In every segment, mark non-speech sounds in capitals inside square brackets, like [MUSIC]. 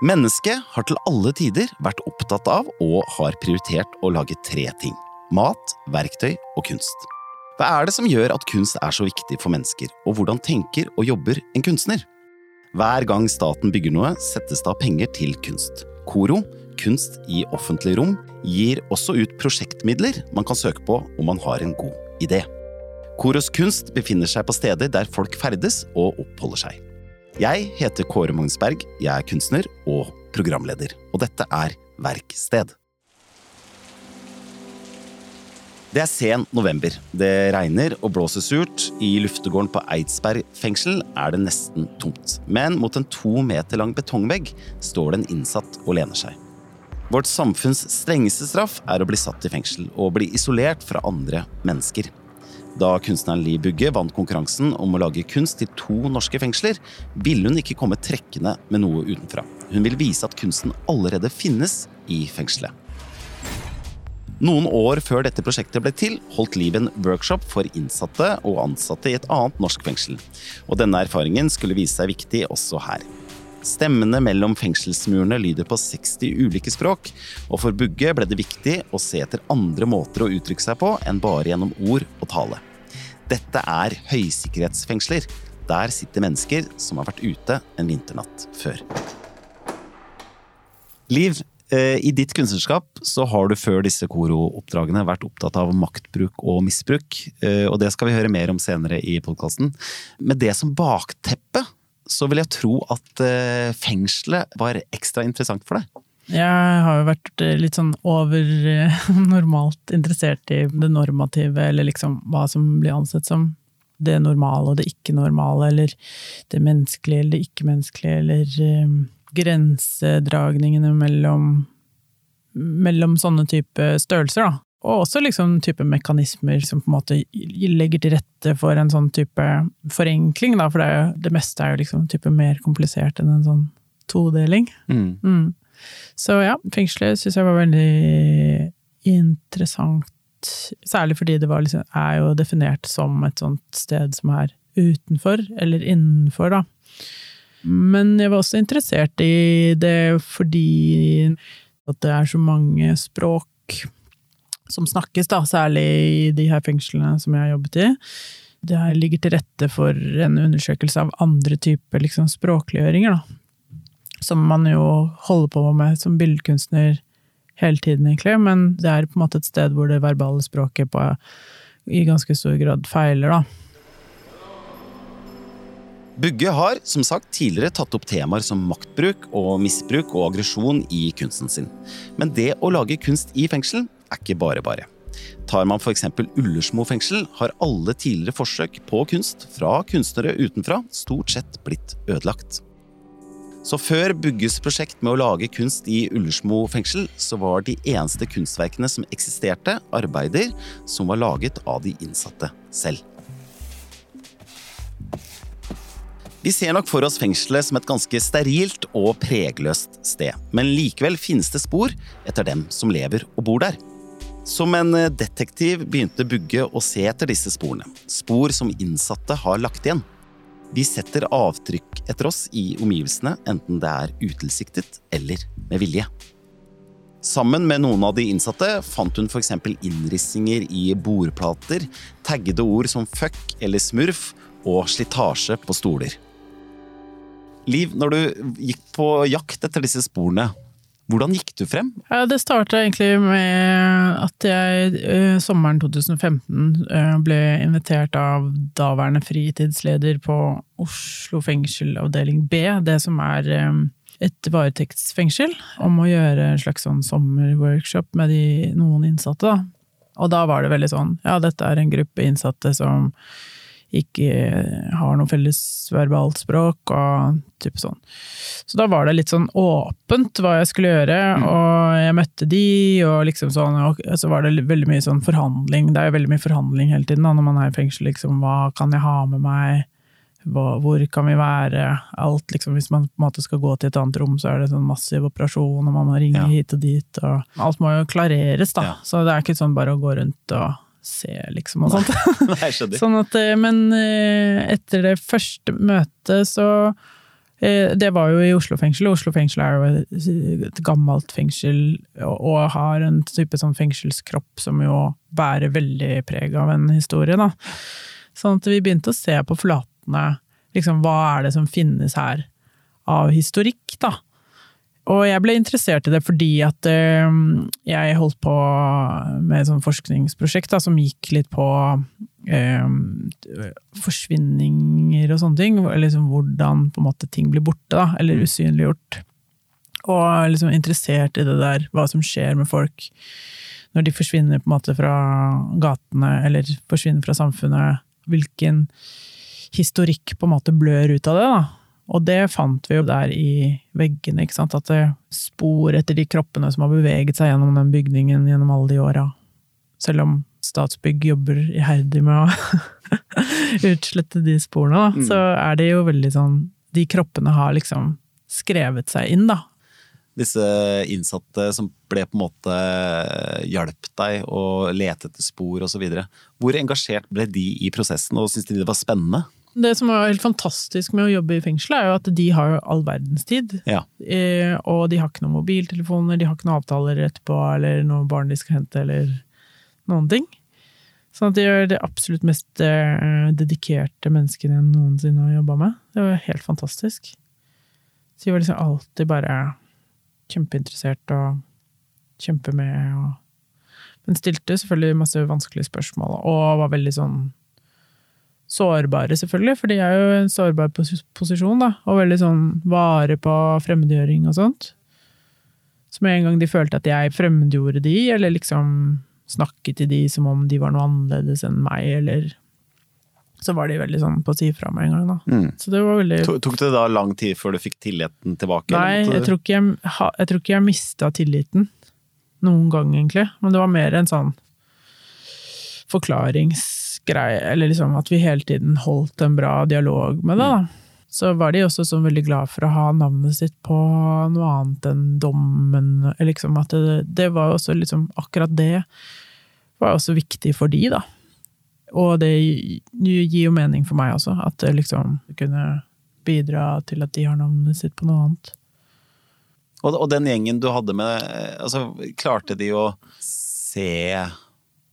Mennesket har til alle tider vært opptatt av og har prioritert å lage tre ting. Mat, verktøy og kunst. Hva er det som gjør at kunst er så viktig for mennesker, og hvordan tenker og jobber en kunstner? Hver gang staten bygger noe, settes det av penger til kunst. KORO, Kunst i offentlig rom, gir også ut prosjektmidler man kan søke på om man har en god idé. Koros kunst befinner seg på steder der folk ferdes og oppholder seg. Jeg heter Kåre Magnsberg, jeg er kunstner og programleder, og dette er Verksted. Det er sen november. Det regner og blåser surt. I luftegården på Eidsberg fengsel er det nesten tomt. Men mot en to meter lang betongvegg står det en innsatt og lener seg. Vårt samfunns strengeste straff er å bli satt i fengsel og bli isolert fra andre mennesker. Da kunstneren Li Bugge vant konkurransen om å lage kunst til to norske fengsler, ville hun ikke komme trekkende med noe utenfra. Hun vil vise at kunsten allerede finnes i fengselet. Noen år før dette prosjektet ble til, holdt Liv en workshop for innsatte og ansatte i et annet norsk fengsel. Og denne erfaringen skulle vise seg viktig også her. Stemmene mellom fengselsmurene lyder på 60 ulike språk, og for Bugge ble det viktig å se etter andre måter å uttrykke seg på enn bare gjennom ord og tale. Dette er høysikkerhetsfengsler. Der sitter mennesker som har vært ute en vinternatt før. Liv, eh, i ditt kunstnerskap så har du før disse Koro-oppdragene vært opptatt av maktbruk og misbruk, eh, og det skal vi høre mer om senere i podkasten. Med det som bakteppe så vil jeg tro at eh, fengselet var ekstra interessant for deg? Jeg har jo vært litt sånn over [LAUGHS] normalt interessert i det normative, eller liksom hva som blir ansett som det normale og det ikke-normale, eller det menneskelige eller det ikke-menneskelige, eller grensedragningene mellom, mellom sånne type størrelser, da. Og også liksom type mekanismer som på en måte legger til rette for en sånn type forenkling, da, for det, jo, det meste er jo liksom type mer komplisert enn en sånn todeling. Mm. Mm. Så ja, fengselet syns jeg var veldig interessant. Særlig fordi det liksom, er jo definert som et sånt sted som er utenfor, eller innenfor, da. Men jeg var også interessert i det fordi at det er så mange språk som snakkes, da, særlig i de her fengslene som jeg har jobbet i. Det her ligger til rette for en undersøkelse av andre typer liksom, språkliggjøringer, da. Som man jo holder på med som billedkunstner hele tiden, egentlig, men det er på en måte et sted hvor det verbale språket på, i ganske stor grad feiler, da. Bugge har som sagt tidligere tatt opp temaer som maktbruk og misbruk og aggresjon i kunsten sin. Men det å lage kunst i fengsel er ikke bare bare. Tar man f.eks. Ullersmo fengsel, har alle tidligere forsøk på kunst fra kunstnere utenfra stort sett blitt ødelagt. Så før Bugges prosjekt med å lage kunst i Ullersmo fengsel, så var de eneste kunstverkene som eksisterte, arbeider som var laget av de innsatte selv. Vi ser nok for oss fengselet som et ganske sterilt og pregløst sted, men likevel finnes det spor etter dem som lever og bor der. Som en eh, detektiv begynte Bugge å se etter disse sporene. Spor som innsatte har lagt igjen. Vi setter avtrykk etter oss i omgivelsene, enten det er utilsiktet eller med vilje. Sammen med noen av de innsatte fant hun f.eks. innrissinger i bordplater, taggede ord som fuck eller smurf og slitasje på stoler. Liv, når du gikk på jakt etter disse sporene, hvordan gikk du frem? Ja, det starta egentlig med at jeg uh, sommeren 2015 uh, ble invitert av daværende fritidsleder på Oslo fengsel avdeling B, det som er um, et varetektsfengsel, om å gjøre en slags sånn sommerworkshop med de, noen innsatte. Da. Og da var det veldig sånn, ja, dette er en gruppe innsatte som ikke har noe felles verbalt språk og type sånn. Så da var det litt sånn åpent hva jeg skulle gjøre, mm. og jeg møtte de, og liksom sånn, og så var det veldig mye sånn forhandling. Det er jo veldig mye forhandling hele tiden da, når man er i fengsel, liksom hva kan jeg ha med meg? hvor kan vi være? Alt, liksom, hvis man på en måte skal gå til et annet rom, så er det sånn massiv operasjon, og man må ringe ja. hit og dit, og alt må jo klareres, da. Ja. Så det er ikke sånn bare å gå rundt og se, liksom, og sånt. [LAUGHS] Nei, sånn at, eh, men eh, etter det første møtet så Eh, det var jo i Oslo fengsel. Oslo fengsel er jo et gammelt fengsel og har en type sånn fengselskropp som jo bærer veldig preg av en historie, da. Sånn at vi begynte å se på flatene. Liksom, hva er det som finnes her av historikk, da? Og jeg ble interessert i det fordi at øh, jeg holdt på med et sånt forskningsprosjekt da, som gikk litt på øh, forsvinninger og sånne ting. Liksom hvordan på en måte ting blir borte, da, eller mm. usynliggjort. Og liksom interessert i det der, hva som skjer med folk når de forsvinner på en måte fra gatene, eller forsvinner fra samfunnet. Hvilken historikk på en måte blør ut av det, da. Og det fant vi jo der i veggene, ikke sant, at det er spor etter de kroppene som har beveget seg gjennom den bygningen gjennom alle de åra. Selv om Statsbygg jobber iherdig med å [LAUGHS] utslette de sporene, da, mm. så er det jo veldig sånn De kroppene har liksom skrevet seg inn, da. Disse innsatte som ble på en måte hjalp deg å lete etter spor osv. Hvor engasjert ble de i prosessen, og syntes de det var spennende? Det som er helt fantastisk med å jobbe i fengsel, er jo at de har all verdens tid. Ja. Eh, og de har ikke noen mobiltelefoner, de har ikke noen avtaler etterpå, eller noen barn de skal hente, eller noen ting. Sånn at de er det absolutt mest eh, dedikerte menneskene jeg noensinne har jobba med. Det var helt fantastisk. Så de var liksom alltid bare kjempeinteressert og kjempe med og Men stilte selvfølgelig masse vanskelige spørsmål, og var veldig sånn sårbare, selvfølgelig, for de er jo i en sårbar posisjon, da, og veldig sånn vare på fremmedgjøring og sånt. Så med en gang de følte at jeg fremmedgjorde de, eller liksom snakket til de som om de var noe annerledes enn meg, eller så var de veldig sånn på å si fra med en gang, da. Mm. Så det var veldig Tok det da lang tid før du fikk tilliten tilbake? Nei, jeg tror ikke jeg, jeg, tror ikke jeg mista tilliten. Noen gang, egentlig. Men det var mer en sånn forklarings greie, eller liksom at vi hele tiden holdt en bra dialog med det, da. Så var de også sånn veldig glad for å ha navnet sitt på noe annet enn dommen. Liksom at det, det var også liksom Akkurat det var også viktig for de, da. Og det gir jo mening for meg også, at det liksom kunne bidra til at de har navnet sitt på noe annet. Og, og den gjengen du hadde med, altså klarte de å se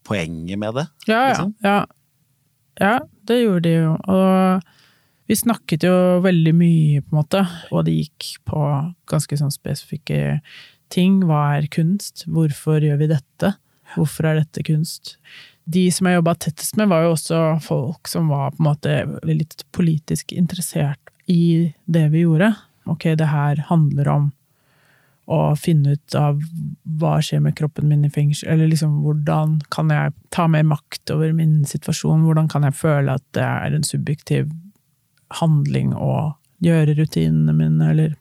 poenget med det? Ja, liksom? ja. Ja. Det gjorde de jo. Og vi snakket jo veldig mye, på en måte, og det gikk på ganske sånn spesifikke ting. Hva er kunst? Hvorfor gjør vi dette? Hvorfor er dette kunst? De som jeg jobba tettest med, var jo også folk som var på en måte litt politisk interessert i det vi gjorde. Ok, det her handler om og finne ut av hva skjer med kroppen min i fengsel, eller liksom hvordan kan jeg ta mer makt over min situasjon, hvordan kan jeg føle at det er en subjektiv handling å gjøre rutinene mine, eller?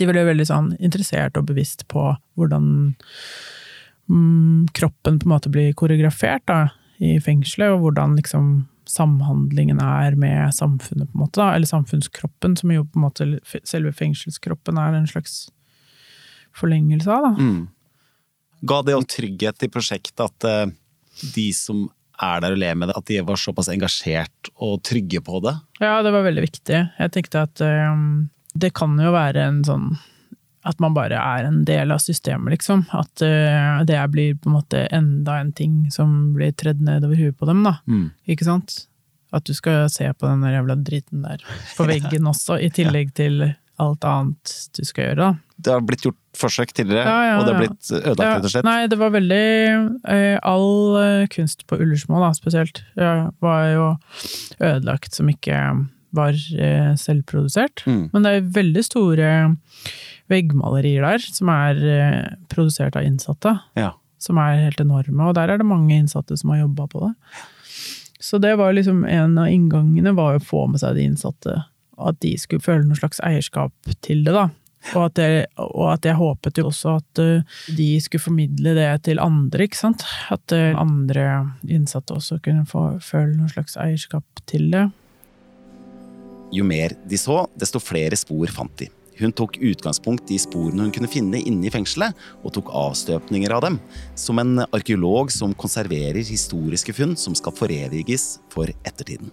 De ble veldig sånn interessert og bevisst på hvordan mm, kroppen på en måte blir koreografert da, i fengselet, og hvordan liksom samhandlingen er med samfunnet, på en måte, da, eller samfunnskroppen, som jo på en måte selve fengselskroppen er en slags forlengelse av. Da. Mm. Ga det om trygghet i prosjektet at uh, de som er der og ler med det, at de var såpass engasjert og trygge på det? Ja, det var veldig viktig. Jeg tenkte at um, det kan jo være en sånn at man bare er en del av systemet, liksom. At uh, det blir på en måte enda en ting som blir tredd nedover huet på dem, da. Mm. Ikke sant? At du skal se på den jævla driten der på [LAUGHS] veggen også, i tillegg til alt annet du skal gjøre. da. Det har blitt gjort forsøk tidligere, ja, ja, og det har blitt ødelagt, rett og slett? Nei, det var veldig eh, All eh, kunst på Ullersmo, da, spesielt, var jo ødelagt som ikke var eh, selvprodusert. Mm. Men det er veldig store veggmalerier der, som er produsert av innsatte. Ja. Som er helt enorme, og der er det mange innsatte som har jobba på det. Så det var liksom en av inngangene, var å få med seg de innsatte at de skulle føle noe slags eierskap til det, da. Og at, jeg, og at jeg håpet jo også at uh, de skulle formidle det til andre, ikke sant. At uh, andre innsatte også kunne få føle noe slags eierskap til det. Jo mer de så, desto flere spor fant de. Hun tok utgangspunkt i sporene hun kunne finne inne i fengselet, og tok avstøpninger av dem, som en arkeolog som konserverer historiske funn som skal foreviges for ettertiden.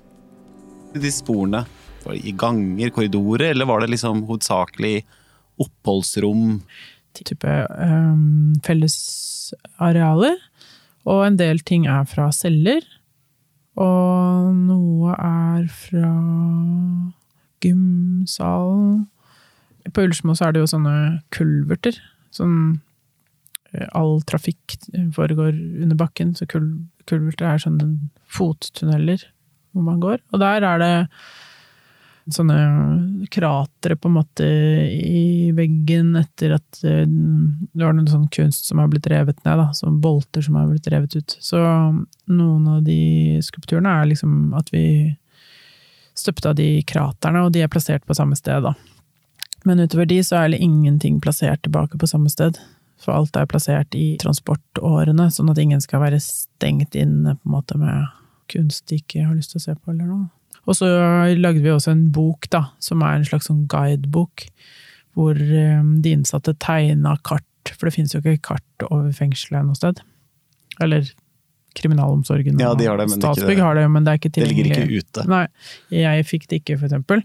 De sporene var det i ganger, korridorer, eller var det liksom hovedsakelig oppholdsrom? Type um, fellesarealer. Og en del ting er fra celler. Og noe er fra gymsalen. På Ullersmo er det jo sånne kulverter. Sånn all trafikk foregår under bakken, så kul, kulverter er sånne fottunneler hvor man går. Og der er det sånne kratre på en måte i veggen etter at det var noen sånn kunst som har blitt revet ned, da. som bolter som har blitt revet ut. Så noen av de skulpturene er liksom at vi støpte av de kraterne, og de er plassert på samme sted, da. Men utover de så er det ingenting plassert tilbake på samme sted. For alt er plassert i transportårene, sånn at ingen skal være stengt inne på en måte med kunst de ikke har lyst til å se på, eller noe. Og så lagde vi også en bok, da, som er en slags sånn guidebok, hvor eh, de innsatte tegna kart, for det finnes jo ikke kart over fengselet noe sted. Eller kriminalomsorgen ja, de har det, men Statsbygg har det, men det er ikke tilgjengelig. Det ligger ikke ute. Nei, jeg fikk det ikke, for eksempel.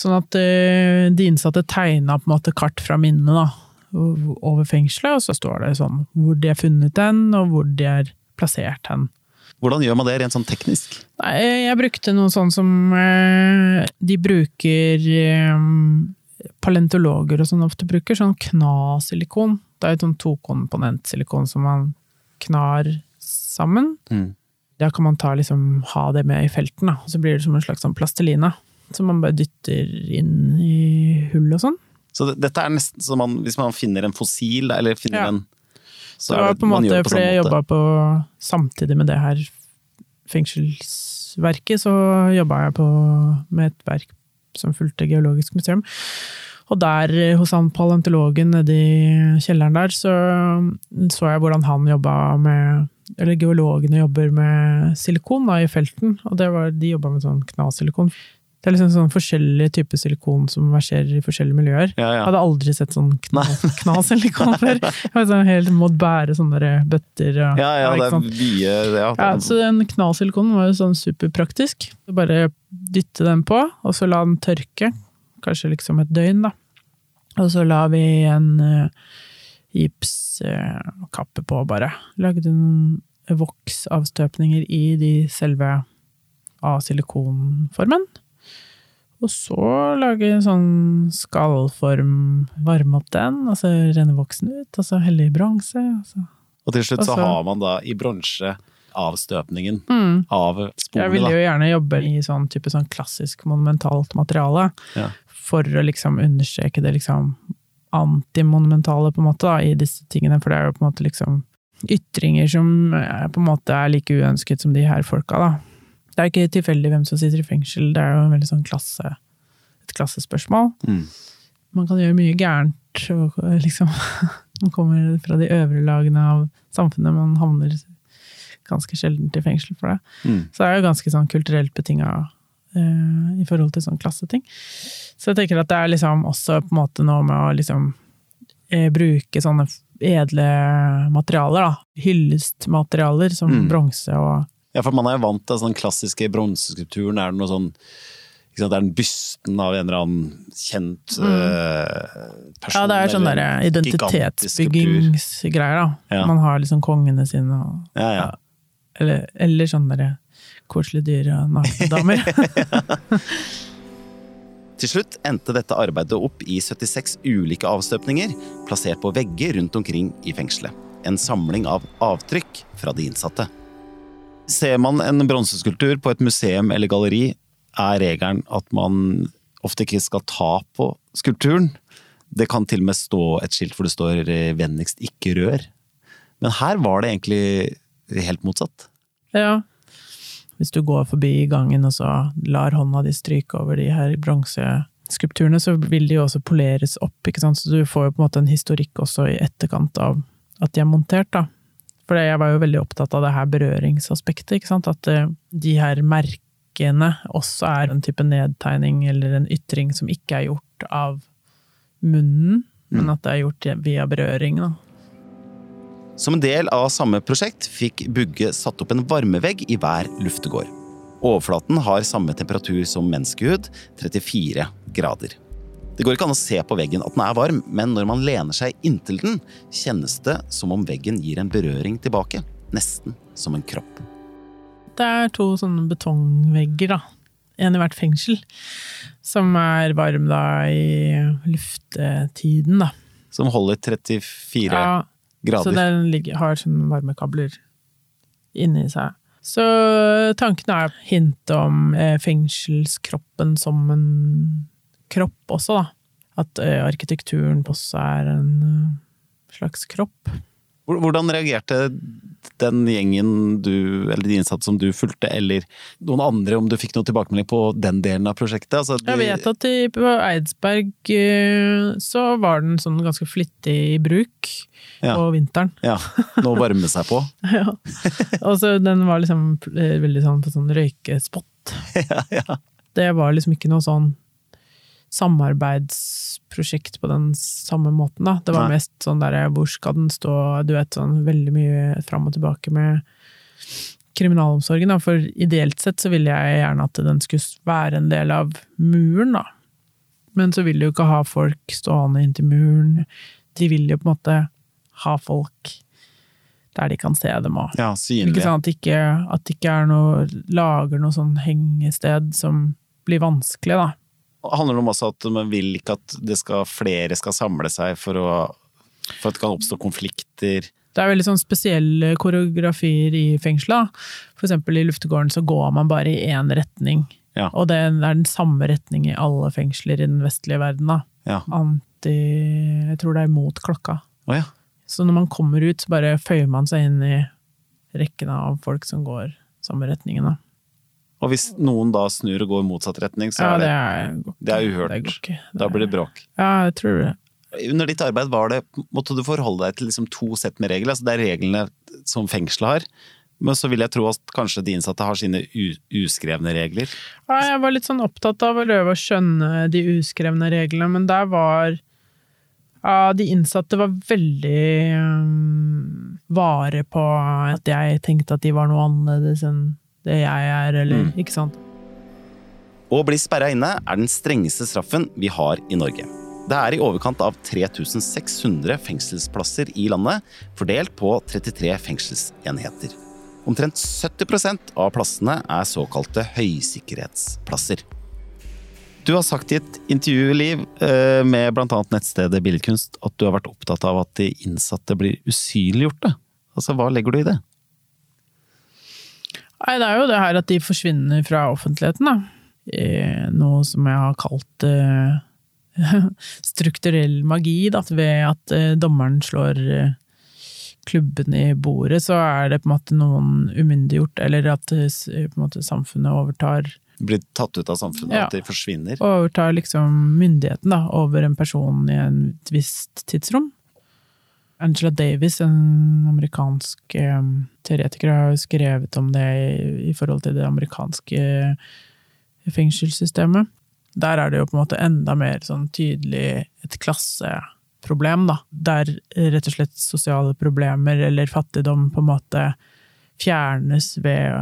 Sånn at uh, de innsatte tegna på en måte kart fra minnet, da over fengselet, og så står det sånn hvor de er funnet hen, og hvor de er plassert hen. Hvordan gjør man det rent sånn teknisk? Nei, jeg brukte noe sånn som eh, De bruker eh, Palentologer og sånn ofte bruker, sånn kna-silikon. Det er et sånn tokomponentsilikon som man knar sammen. Mm. Da kan man ta, liksom, ha det med i felten, da. så blir det som en slags sånn plastelina. Som man bare dytter inn i hull og sånn. Så dette er nesten som man, hvis man finner en fossil, eller finner ja. en så det var på en måte, fordi jeg jobba på Samtidig med det her fengselsverket, så jobba jeg på, med et verk som fulgte Geologisk museum. Og der, hos han paleontologen nedi kjelleren der, så så jeg hvordan han jobba med Eller geologene jobber med silikon da, i felten, og det var, de jobba med sånn knasilikon. Det er liksom sånn forskjellige typer silikon som verserer i forskjellige miljøer. Ja, ja. Hadde aldri sett sånn knas-silikon [LAUGHS] før. [LAUGHS] Sånn helt måtte bære sånne bøtter. Og, ja, ja, det er mye ja, ja, Så den knas-silikonen var jo sånn superpraktisk. Bare dytte den på, og så la den tørke. Kanskje liksom et døgn, da. Og så la vi en uh, gipskappe uh, på, bare. Lagde noen voksavstøpninger i de selve av silikonformen. Og så lage en sånn skallform, varme opp den, og så renne voksen ut, og så helle i bronse. Og til slutt så har man da i bronse avstøpningen mm. av sporene. Jeg ville jo gjerne jobbe i sånn type sånn klassisk monumentalt materiale, ja. for å liksom understreke det liksom antimonumentale, på en måte, da, i disse tingene, for det er jo på en måte liksom ytringer som på en måte er like uønsket som de her folka, da. Det er ikke tilfeldig hvem som sitter i fengsel, det er jo en veldig sånn klasse, et klassespørsmål. Mm. Man kan gjøre mye gærent, og liksom [LAUGHS] Man kommer fra de øvre lagene av samfunnet, man havner ganske sjelden i fengsel for det. Mm. Så det er jo ganske sånn kulturelt betinga uh, i forhold til sånn klasseting. Så jeg tenker at det er liksom også på en måte noe med å liksom uh, bruke sånne edle materialer, da. Hyllestmaterialer som mm. bronse og ja, for man er jo vant til den klassiske bronseskulpturen. Er det noe sånn det er den bysten av en eller annen kjent mm. uh, person. Ja, det er sånn derre identitetsbyggingsgreier, da. Ja. Man har liksom kongene sine og ja, ja. Eller, eller sånn derre koselige dyr og nakne damer. [LAUGHS] Til slutt endte dette arbeidet opp i 76 ulike avstøpninger, plassert på vegger rundt omkring i fengselet. En samling av avtrykk fra de innsatte. Ser man en bronseskulptur på et museum eller galleri, er regelen at man ofte ikke skal ta på skulpturen. Det kan til og med stå et skilt hvor det står eh, 'vennligst ikke rør'. Men her var det egentlig helt motsatt. Ja. Hvis du går forbi gangen og så lar hånda di stryke over de her bronseskulpturene, så vil de jo også poleres opp, ikke sant. Så du får jo på en måte en historikk også i etterkant av at de er montert, da. For jeg var jo veldig opptatt av det her berøringsaspektet, ikke sant. At eh, de her merkene også er en type nedtegning eller en ytring som ikke er gjort av munnen, mm. men at det er gjort via berøring, da. Som en del av samme prosjekt fikk Bugge satt opp en varmevegg i hver luftegård. Overflaten har samme temperatur som menneskehud, 34 grader. Det går ikke an å se på veggen at den er varm, men når man lener seg inntil den, kjennes det som om veggen gir en berøring tilbake. Nesten som en kropp. Det er to sånne betongvegger, da. En i hvert fengsel. Som er varm da i luftetiden, da. Som holder 34 Ja, grader. så den ligger, har sånne varmekabler inni seg. Så tanken er hint om eh, fengselskroppen som en kropp også, da. At arkitekturen på også er en slags kropp. Hvordan reagerte den gjengen du, eller de innsatte som du fulgte, eller noen andre, om du fikk noe tilbakemelding på den delen av prosjektet? Altså, de- Jeg vet at i, på Eidsberg så var den sånn ganske flittig i bruk Ja. på vinteren. Ja, noe å varme seg på. [LAUGHS] ja. Og så den var liksom veldig sånn på sånn røykespott. [LAUGHS] ja, ja. Det var liksom ikke noe sånn samarbeidsprosjekt på den samme måten, da. Det var Nei. mest sånn derre hvor skal den stå, du vet sånn veldig mye fram og tilbake med kriminalomsorgen, da. For ideelt sett så ville jeg gjerne at den skulle være en del av muren, da. Men så vil du jo ikke ha folk stående inntil muren. De vil jo på en måte ha folk der de kan se dem òg. ja synlig. sant? At det ikke, at det ikke er noe Lager noe sånn hengested som blir vanskelig, da. Handler det om også at man vil ikke at det skal, flere skal samle seg for, å, for at det kan oppstå konflikter? Det er veldig sånn spesielle koreografier i fengsla. For eksempel i luftegården så går man bare i én retning. Ja. Og det er den samme retning i alle fengsler i den vestlige verden. da. Ja. Anti Jeg tror det er mot klokka. Oh, ja. Så når man kommer ut, så bare føyer man seg inn i rekken av folk som går samme retningen. da. Og hvis noen da snur og går i motsatt retning, så er det det, er, det er uhørt. Det går da blir det bråk. Ja, jeg tror det. Under ditt arbeid var det, måtte du forholde deg til liksom to sett med regler. Altså det er reglene som fengselet har, men så vil jeg tro at kanskje de innsatte har sine uskrevne regler. Ja, jeg var litt sånn opptatt av å prøve å skjønne de uskrevne reglene, men der var ja, de innsatte var veldig um, vare på at jeg tenkte at de var noe annerledes enn det jeg er, eller Mm. ikke sant. Å bli sperra inne er den strengeste straffen vi har i Norge. Det er i overkant av 3600 fengselsplasser i landet, fordelt på 33 fengselsenheter. Omtrent 70% av plassene er såkalte høysikkerhetsplasser. Du har sagt i et intervju, Liv, eh, med bl.a. nettstedet Billedkunst, at du har vært opptatt av at de innsatte blir usynliggjorte. Altså, hva legger du i det? Nei, det er jo det her at de forsvinner fra offentligheten, da. Eh, Noe som jeg har kalt eh, [LAUGHS] strukturell magi, da. Ved at eh, dommeren slår eh, klubben i bordet, så er det på en måte noen umyndiggjort, eller at eh, måte samfunnet overtar Blir tatt ut av samfunnet, Ja. at de forsvinner? overtar liksom myndigheten da, over en person i en, et visst tidsrom. Angela Davis, en amerikansk eh, teoretiker, har jo skrevet om det i, forhold til det amerikanske fengselssystemet. Der er det jo på en måte enda mer sånn tydelig et klasseproblem, da. Der rett og slett sosiale problemer eller fattigdom på en måte fjernes ved,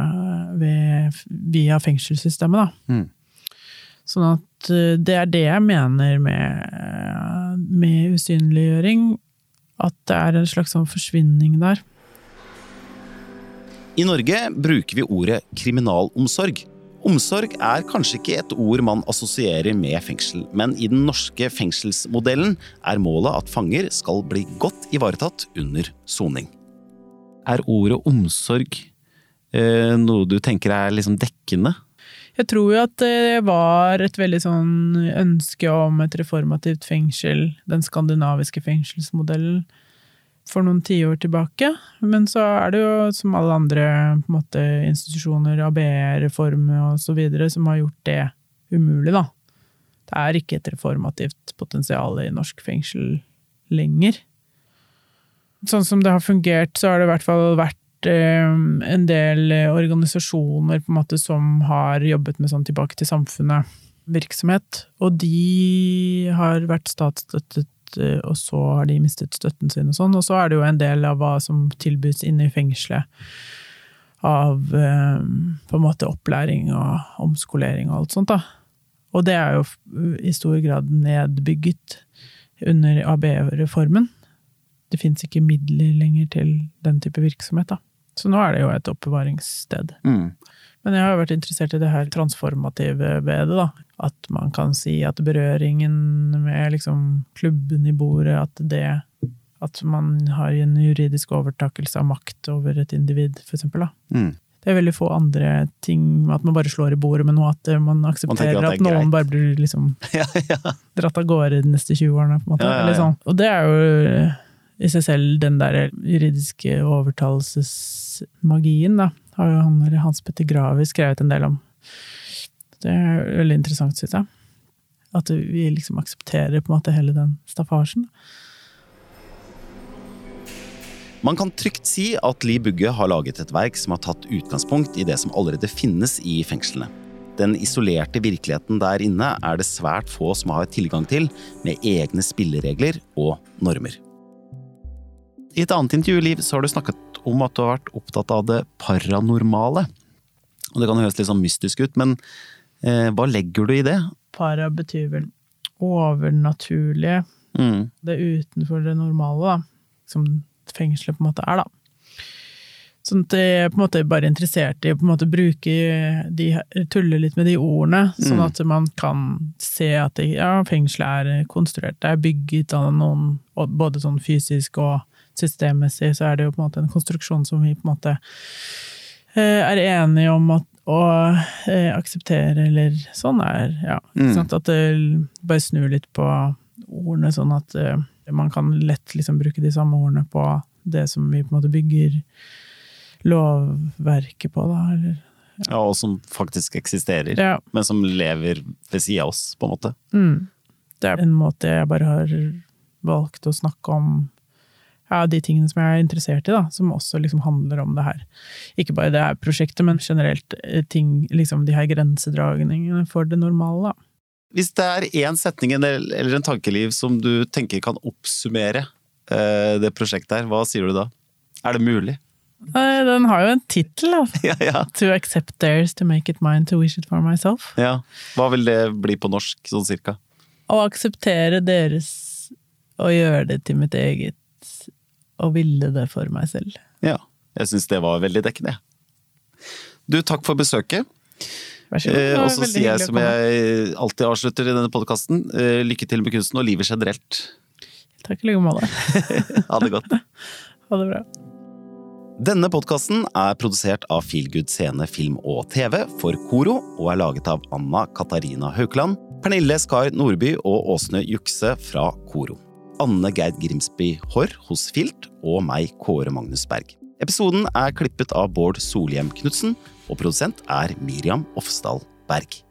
ved, via fengselssystemet, da. Mm. Sånn at eh, det er det jeg mener med, med usynliggjøring. At det er en slags sånn forsvinning der. I Norge bruker vi ordet kriminalomsorg. Omsorg er kanskje ikke et ord man assosierer med fengsel, men i den norske fengselsmodellen er målet at fanger skal bli godt ivaretatt under soning. Er ordet omsorg eh, noe du tenker er liksom dekkende? Jeg tror jo at det var et veldig sånn ønske om et reformativt fengsel, den skandinaviske fengselsmodellen, for noen tiår tilbake. Men så er det jo som alle andre måte, institusjoner, så videre, som har gjort det umulig, da. Det er ikke et reformativt potensial i norsk fengsel lenger. Sånn som det har fungert, så har det i hvert fall vært en del eh, organisasjoner på en måte som har jobbet med sånn tilbake til samfunnet-virksomhet. Og de har vært statsstøttet, eh, og så har de mistet støtten sin og sånn. Og så er det jo en del av hva som tilbys inne i fengselet av eh, på en måte opplæring og omskolering og alt sånt. da. Og det er jo i stor grad nedbygget under AB-reformen. Det fins ikke midler lenger til den type virksomhet, da. Så nå er det jo et oppbevaringssted. Mm. Men jeg har vært interessert i det her transformative ved det, da. At man kan si at berøringen med liksom klubben i bordet, at det At man har en juridisk overtakelse av makt over et individ, for eksempel, da. Mm. Det er veldig få andre ting At man bare slår i bordet med noe, at man aksepterer Man at at, er greit. noen bare blir liksom [LAUGHS] Ja, ja. dratt av gårde de neste 20 årene, på en måte. Ja, sånn. Og det er jo eh, i seg selv den der juridiske overtalelsesmagien, da, har jo han Hans Petter Graver skrevet en del om. Det er veldig interessant, syns jeg. At vi liksom aksepterer på en måte hele den staffasjen. Man kan trygt si at Li Bugge har laget et verk som har tatt utgangspunkt i det som allerede finnes i fengslene. Den isolerte virkeligheten der inne er det svært få som har tilgang til, med egne spilleregler og normer. I et annet intervju Liv, så har du snakket om at du har vært opptatt av det paranormale. Og Det kan høres litt sånn mystisk ut, men eh, hva legger du i det? Para betyr vel overnaturlige. Mm. Det utenfor det normale, da. Som fengselet på en måte er, da. Sånn at jeg på en måte bare interessert i å på en måte bruke de, tulle litt med de ordene, sånn Mm. at man kan se at det, ja, fengselet er konstruert. Det er bygget av noen, både sånn fysisk og systemmessig, så er det jo på en måte en konstruksjon som vi på en måte eh, er enige om at, å eh, akseptere, eller sånn er, ja. Mm. At det bare snur litt på ordene, sånn at eh, man kan lett liksom bruke de samme ordene på det som vi på en måte bygger lovverket på, da. Eller, Ja, og som faktisk eksisterer, ja. men som lever ved sida av oss, på en måte. Mm. Det er en måte jeg bare har valgt å snakke om ja, de tingene som jeg er interessert i, da, som også liksom handler om det her. Ikke bare det her prosjektet, men generelt eh, ting, liksom de her grensedragningene for det normale, da. Hvis det er én setning eller eller en tankeliv som du tenker kan oppsummere eh, det prosjektet her, hva sier du da? Er det mulig? Nei, Den har jo en tittel, da. [LAUGHS] Ja, ja. To accept theirs, to make it mine, to wish it for myself. ja. Hva vil det bli på norsk, sånn cirka? Å akseptere deres og gjøre det til mitt eget, og ville det for meg selv. Ja. Jeg syns det var veldig dekkende. Du, takk for besøket. Vær så god. Eh, og så sier jeg som jeg alltid avslutter i denne podkasten, eh, lykke til med kunsten og livet generelt. Takk i like måte. [LAUGHS] Ha det godt. Ha det bra. Denne podkasten er produsert av Feelgood Scene Film og TV for Koro, og er laget av Anna Katarina Haukeland, Pernille Skar Nordby og Åsne Jukse fra Koro. Anne Geid Grimsby Haarr hos Filt, og meg, Kåre Magnus Berg. Episoden er klippet av Bård Solhjem Knutsen, og produsent er Miriam Ofsdal Berg.